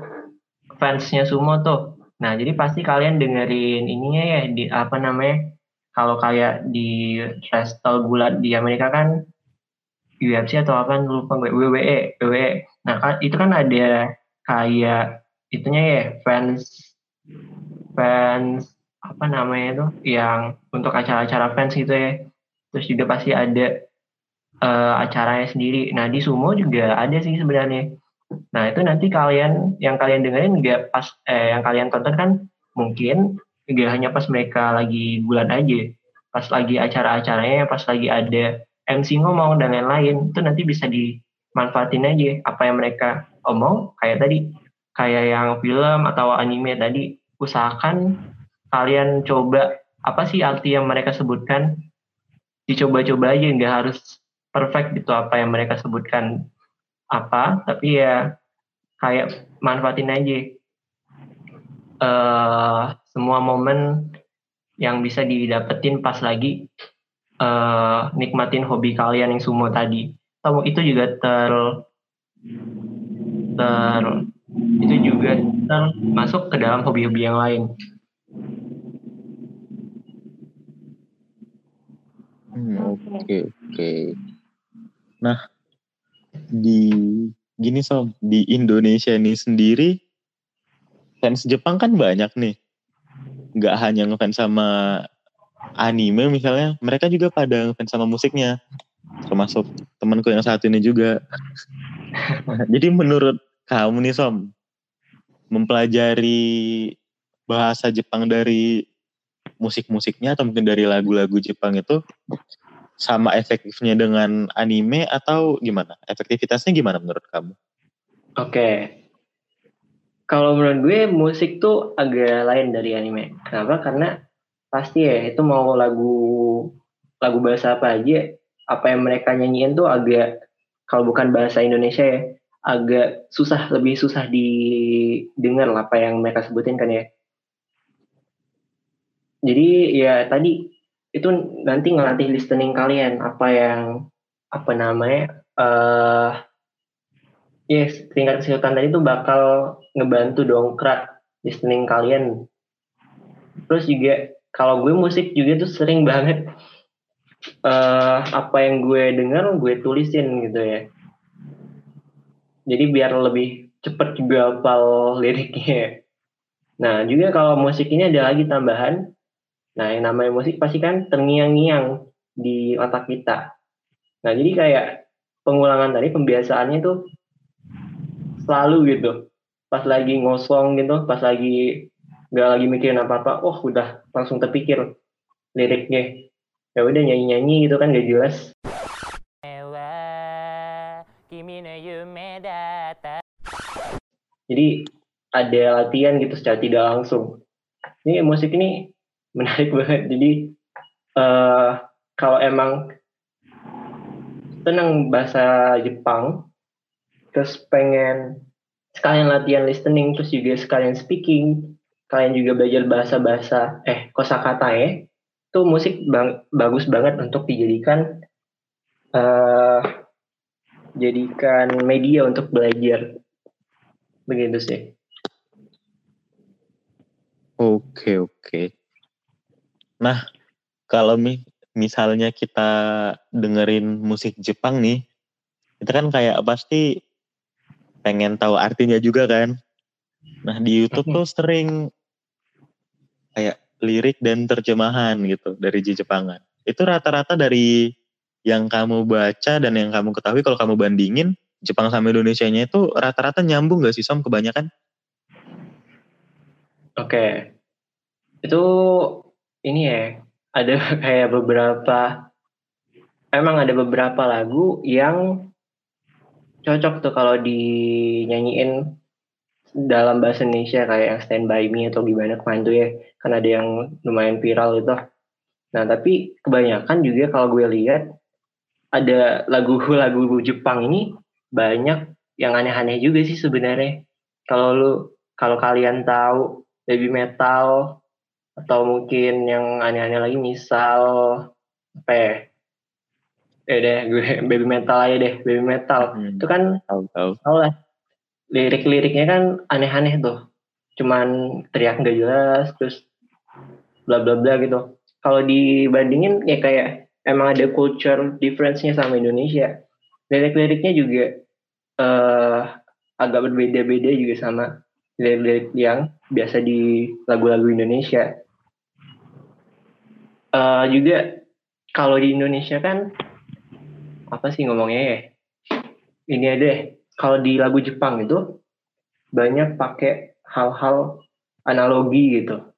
fansnya sumo tuh nah jadi pasti kalian dengerin ininya ya di apa namanya kalau kayak di wrestle bulat di Amerika kan UFC atau apa lupa gue WWE WWE nah kan itu kan ada kayak itunya ya fans fans apa namanya itu yang untuk acara-acara fans gitu ya. Terus juga pasti ada uh, acaranya sendiri. Nah di sumo juga ada sih sebenarnya. Nah itu nanti kalian yang kalian dengerin nggak pas eh yang kalian tonton kan mungkin Gak hanya pas mereka lagi bulan aja, pas lagi acara-acaranya, pas lagi ada MC ngomong dan lain-lain, itu nanti bisa dimanfaatin aja apa yang mereka omong, kayak tadi, kayak yang film atau anime tadi, usahakan kalian coba apa sih arti yang mereka sebutkan, dicoba-coba aja, nggak harus perfect gitu apa yang mereka sebutkan apa, tapi ya kayak manfaatin aja. Uh, semua momen yang bisa didapetin pas lagi uh, nikmatin hobi kalian yang sumo tadi. Tahu itu juga ter ter itu juga termasuk ke dalam hobi-hobi yang lain. Hmm, oke okay, oke. Okay. Nah, di gini sob di Indonesia ini sendiri fans Jepang kan banyak nih nggak hanya ngefans sama anime misalnya mereka juga pada ngefans sama musiknya termasuk temanku yang satu ini juga *laughs* jadi menurut kamu nih Som mempelajari bahasa Jepang dari musik-musiknya atau mungkin dari lagu-lagu Jepang itu sama efektifnya dengan anime atau gimana? Efektivitasnya gimana menurut kamu? Oke. Kalau menurut gue musik tuh agak lain dari anime. Kenapa? Karena pasti ya itu mau lagu lagu bahasa apa aja, apa yang mereka nyanyiin tuh agak kalau bukan bahasa Indonesia ya, agak susah lebih susah didengar lah apa yang mereka sebutin kan ya. Jadi ya tadi itu nanti ngelatih listening kalian apa yang apa namanya uh, yes tingkat kesulitan tadi itu bakal ngebantu dongkrak listening kalian terus juga kalau gue musik juga tuh sering banget uh, apa yang gue dengar gue tulisin gitu ya jadi biar lebih cepet juga hafal liriknya nah juga kalau musik ini ada lagi tambahan Nah, yang namanya musik pasti kan terngiang-ngiang di otak kita. Nah, jadi kayak pengulangan tadi pembiasaannya tuh selalu gitu. Pas lagi ngosong gitu, pas lagi nggak lagi mikirin apa-apa, oh udah langsung terpikir liriknya. Ya udah nyanyi-nyanyi gitu kan gak jelas. Jadi ada latihan gitu secara tidak langsung. Ini musik ini menarik *laughs* banget jadi uh, kalau emang senang bahasa Jepang terus pengen sekalian latihan listening terus juga sekalian speaking kalian juga belajar bahasa-bahasa eh kosakata ya itu musik bang, bagus banget untuk dijadikan uh, jadikan media untuk belajar. Begitu sih. Oke oke. Nah, kalau mi misalnya kita dengerin musik Jepang nih, itu kan kayak pasti pengen tahu artinya juga kan. Nah, di YouTube tuh sering kayak lirik dan terjemahan gitu dari Jepangan. Itu rata-rata dari yang kamu baca dan yang kamu ketahui kalau kamu bandingin Jepang sama Indonesia-nya itu rata-rata nyambung gak sih Som kebanyakan? Oke. Itu ini ya ada *laughs* kayak beberapa emang ada beberapa lagu yang cocok tuh kalau dinyanyiin dalam bahasa Indonesia kayak yang Stand By Me atau gimana kemarin tuh ya kan ada yang lumayan viral itu nah tapi kebanyakan juga kalau gue lihat ada lagu-lagu Jepang ini banyak yang aneh-aneh juga sih sebenarnya. Kalau lu kalau kalian tahu baby metal atau mungkin yang aneh-aneh lagi misal apa ya? Eh deh gue *laughs* baby metal aja deh baby metal. Hmm. itu kan tahu tahu lah. Lirik-liriknya kan aneh-aneh tuh. Cuman teriak nggak jelas terus bla bla bla gitu. Kalau dibandingin ya kayak emang ada culture difference-nya sama Indonesia. Lirik-liriknya juga uh, agak berbeda-beda juga sama lirik-lirik yang biasa di lagu-lagu Indonesia. Uh, juga kalau di Indonesia kan apa sih ngomongnya ya? Ini ada kalau di lagu Jepang itu banyak pakai hal-hal analogi gitu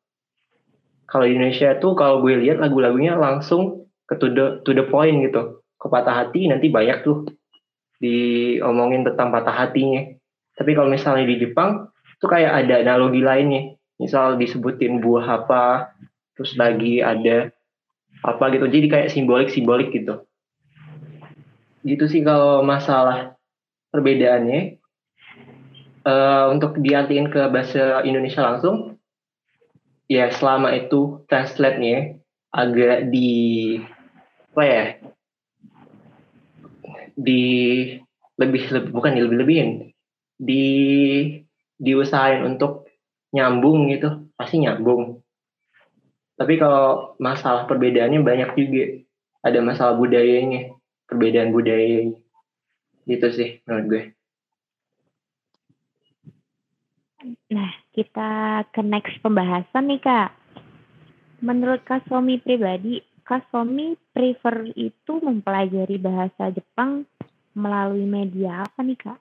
kalau Indonesia tuh kalau gue lihat lagu-lagunya langsung ke to the, to the point gitu. Ke patah hati nanti banyak tuh diomongin tentang patah hatinya. Tapi kalau misalnya di Jepang tuh kayak ada analogi lainnya. Misal disebutin buah apa terus lagi ada apa gitu. Jadi kayak simbolik simbolik gitu. Gitu sih kalau masalah perbedaannya. Uh, untuk diartikan ke bahasa Indonesia langsung ya selama itu translate-nya agak di apa ya di lebih, lebih bukan lebih lebihin di diusahain untuk nyambung gitu pasti nyambung tapi kalau masalah perbedaannya banyak juga. Ada masalah budayanya, perbedaan budayanya. Gitu sih menurut gue. Nah, kita ke next pembahasan nih Kak. menurut Kak Somi pribadi, Kak Somi prefer itu mempelajari bahasa Jepang melalui media apa nih Kak?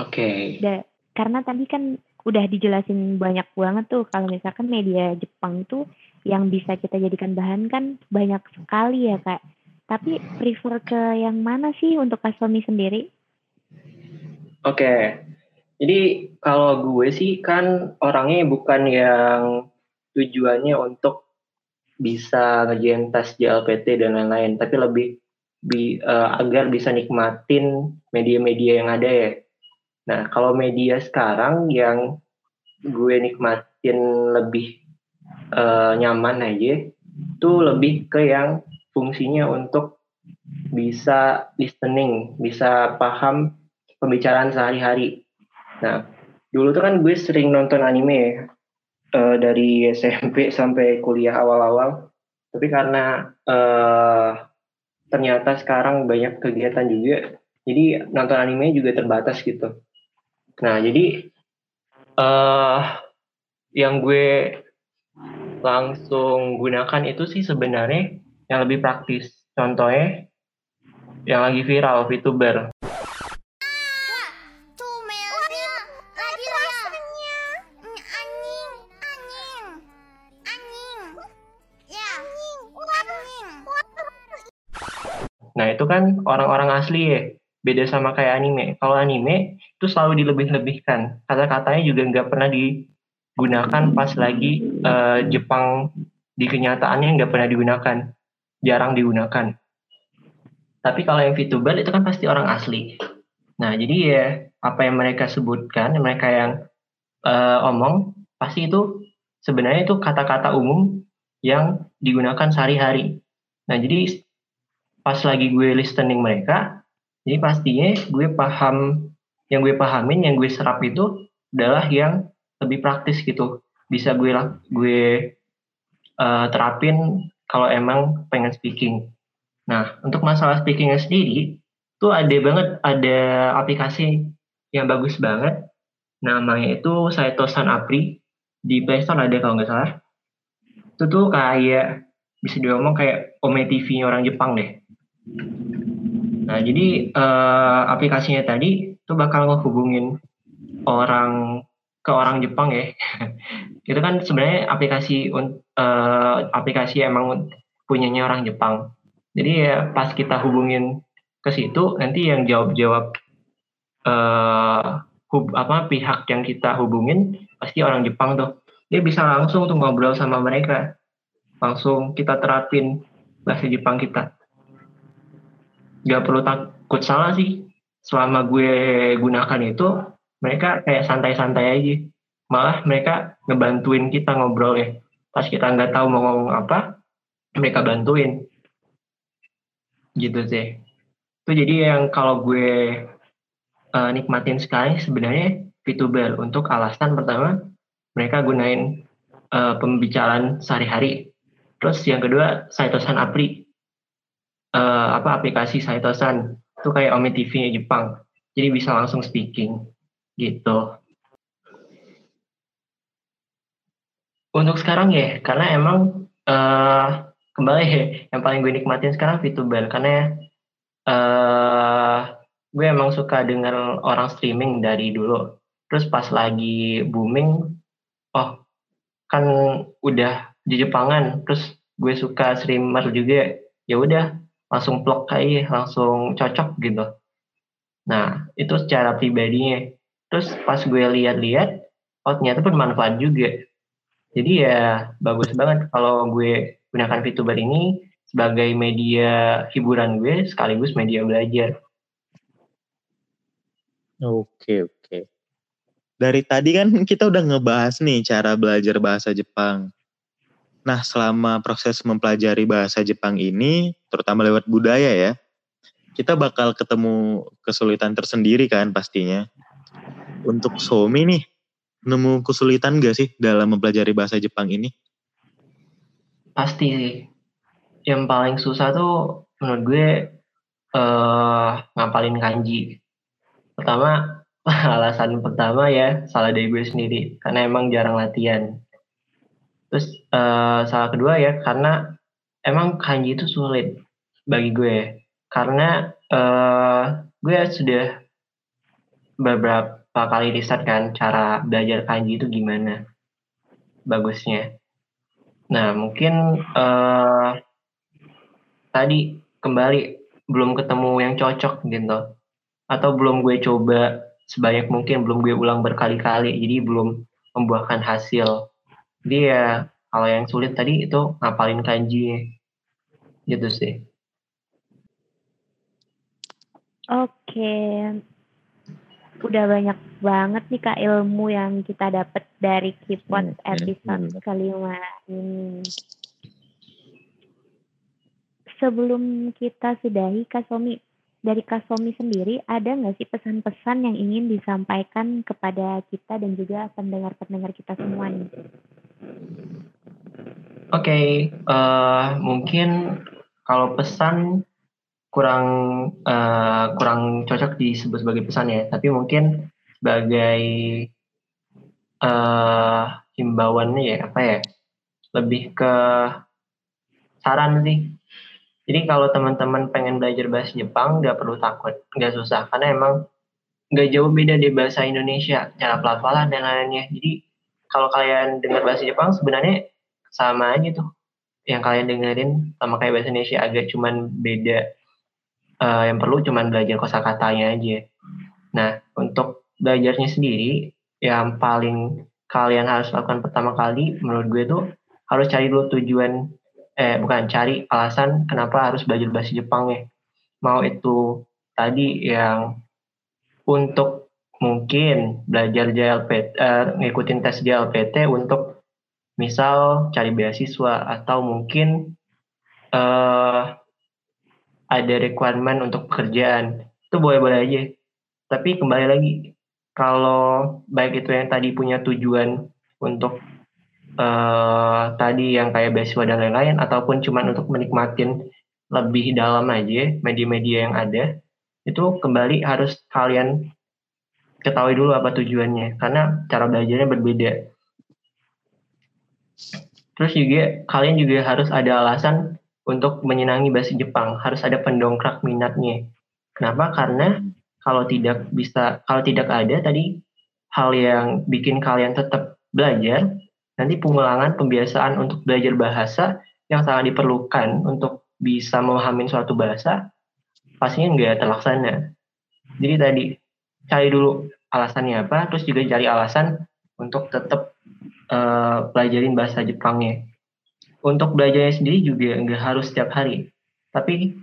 Oke. Da- karena tadi kan udah dijelasin banyak banget tuh kalau misalkan media Jepang itu yang bisa kita jadikan bahan kan banyak sekali ya Kak. Tapi prefer ke yang mana sih untuk Kak Somi sendiri? Oke. Jadi kalau gue sih kan orangnya bukan yang tujuannya untuk bisa ngerjain tes JLPT dan lain-lain, tapi lebih bi, eh, agar bisa nikmatin media-media yang ada ya. Nah, kalau media sekarang yang gue nikmatin lebih eh, nyaman aja, itu lebih ke yang fungsinya untuk bisa listening, bisa paham pembicaraan sehari-hari. Nah, dulu tuh kan gue sering nonton anime ya, eh, dari SMP *laughs* sampai kuliah awal-awal. Tapi karena eh, ternyata sekarang banyak kegiatan juga, jadi nonton anime juga terbatas gitu. Nah, jadi eh yang gue langsung gunakan itu sih sebenarnya yang lebih praktis. Contohnya yang lagi viral VTuber. Kan orang-orang asli ya. Beda sama kayak anime. Kalau anime itu selalu dilebih-lebihkan. Kata-katanya juga nggak pernah digunakan pas lagi eh, Jepang di kenyataannya nggak pernah digunakan. Jarang digunakan. Tapi kalau yang VTuber itu kan pasti orang asli. Nah, jadi ya apa yang mereka sebutkan, mereka yang eh, omong, pasti itu sebenarnya itu kata-kata umum yang digunakan sehari-hari. Nah, jadi pas lagi gue listening mereka, jadi pastinya gue paham, yang gue pahamin, yang gue serap itu adalah yang lebih praktis gitu. Bisa gue gue eh, terapin kalau emang pengen speaking. Nah, untuk masalah speakingnya sendiri, tuh ada banget, ada aplikasi yang bagus banget. Namanya itu Saitosan Apri. Di Play Store ada kalau nggak salah. Itu tuh kayak, bisa diomong kayak Ome TV orang Jepang deh. Nah, jadi eh, aplikasinya tadi itu bakal ngehubungin orang ke orang Jepang ya. *laughs* itu kan sebenarnya aplikasi eh, aplikasi emang punyanya orang Jepang. Jadi ya pas kita hubungin ke situ nanti yang jawab-jawab eh hub, apa pihak yang kita hubungin pasti orang Jepang tuh. Dia bisa langsung tuh ngobrol sama mereka. Langsung kita terapin bahasa Jepang kita nggak perlu takut salah sih. Selama gue gunakan itu mereka kayak santai-santai aja. Malah mereka ngebantuin kita ngobrol ya pas kita nggak tahu mau ngomong apa mereka bantuin. Gitu sih. Itu jadi yang kalau gue eh, nikmatin sekali sebenarnya VTuber. Untuk alasan pertama mereka gunain eh, pembicaraan sehari-hari. Terus yang kedua Saitosan Apri eh, apa aplikasi Saitosan. Itu kayak Ome TV Jepang. Jadi bisa langsung speaking gitu. Untuk sekarang ya karena emang eh, kembali ya yang paling gue nikmatin sekarang VTuber. Karena eh gue emang suka denger orang streaming dari dulu. Terus pas lagi booming oh kan udah di Jepangan. Terus gue suka streamer juga. Ya udah langsung plok aja langsung cocok gitu nah itu secara pribadinya terus pas gue lihat-lihat oh ternyata bermanfaat juga jadi ya bagus banget kalau gue gunakan VTuber ini sebagai media hiburan gue sekaligus media belajar Oke, oke. Dari tadi kan kita udah ngebahas nih cara belajar bahasa Jepang. Nah, selama proses mempelajari bahasa Jepang ini, terutama lewat budaya ya, kita bakal ketemu kesulitan tersendiri kan pastinya. Untuk Somi nih, nemu kesulitan gak sih dalam mempelajari bahasa Jepang ini? pasti sih yang paling susah tuh menurut gue eh ngapalin kanji pertama *laughs* alasan pertama ya salah dari gue sendiri karena emang jarang latihan Terus eh, salah kedua ya karena emang kanji itu sulit bagi gue. Karena eh, gue sudah beberapa kali riset kan cara belajar kanji itu gimana bagusnya. Nah mungkin eh, tadi kembali belum ketemu yang cocok gitu atau belum gue coba sebanyak mungkin belum gue ulang berkali-kali jadi belum membuahkan hasil. Jadi ya kalau yang sulit tadi itu ngapalin kanji gitu sih Oke. Udah banyak banget nih Kak ilmu yang kita dapat dari Kipot Hmm, hmm, episode hmm. kelima ini. Sebelum kita sudahi Kak Somi, dari Kak Somi sendiri ada nggak sih pesan-pesan yang ingin disampaikan kepada kita dan juga pendengar-pendengar kita semua nih? Oke, eh, mungkin kalau pesan kurang eh, kurang cocok disebut sebagai pesan ya, tapi mungkin sebagai eh himbauannya ya apa ya, lebih ke saran sih. Jadi kalau teman-teman pengen belajar bahasa Jepang nggak perlu takut, nggak susah karena emang nggak jauh beda dari bahasa Indonesia, cara pelafalan dan lainnya. Jadi kalau kalian dengar bahasa Jepang sebenarnya sama aja tuh yang kalian dengerin sama kayak bahasa Indonesia agak cuman beda. Eh, yang perlu cuman belajar kosakatanya aja. Nah untuk belajarnya sendiri yang paling kalian harus lakukan pertama kali menurut gue tuh harus cari dulu tujuan eh bukan cari alasan kenapa harus belajar bahasa Jepang ya. Mau itu tadi yang untuk mungkin belajar JLPT eh, ngikutin tes JLPT untuk misal cari beasiswa atau mungkin eh ada requirement untuk pekerjaan. Itu boleh-boleh aja. Tapi kembali lagi kalau baik itu yang tadi punya tujuan untuk eh tadi yang kayak beasiswa dan lain-lain ataupun cuman untuk menikmatin lebih dalam aja media-media yang ada itu kembali harus kalian ketahui dulu apa tujuannya. Karena cara belajarnya berbeda terus juga kalian juga harus ada alasan untuk menyenangi bahasa Jepang. Harus ada pendongkrak minatnya. Kenapa? Karena kalau tidak bisa kalau tidak ada tadi hal yang bikin kalian tetap belajar nanti pengulangan pembiasaan untuk belajar bahasa yang sangat diperlukan untuk bisa memahami suatu bahasa pastinya nggak terlaksana. Jadi tadi cari dulu alasannya apa terus juga cari alasan untuk tetap eh, pelajarin bahasa Jepangnya. Untuk belajarnya sendiri juga nggak harus setiap hari. Tapi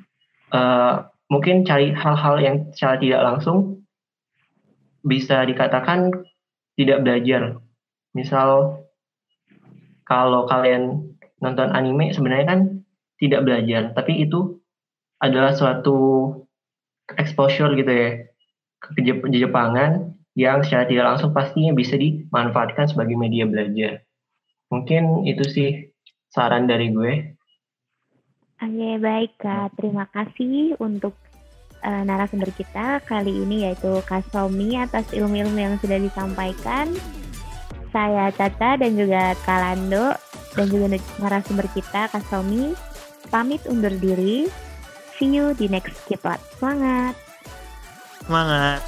eh, mungkin cari hal-hal yang secara tidak langsung bisa dikatakan tidak belajar. Misal kalau kalian nonton anime sebenarnya kan tidak belajar. Tapi itu adalah suatu exposure gitu ya ke Jep- Jepangan yang secara tidak langsung pastinya bisa dimanfaatkan sebagai media belajar mungkin itu sih saran dari gue Oke, baik Kak. Terima kasih untuk eh, narasumber kita kali ini yaitu Kak Somi atas ilmu-ilmu yang sudah disampaikan. Saya Caca dan juga Kak Lando dan juga narasumber kita Kak Somi pamit undur diri. See you di next Kipot. Semangat! Semangat.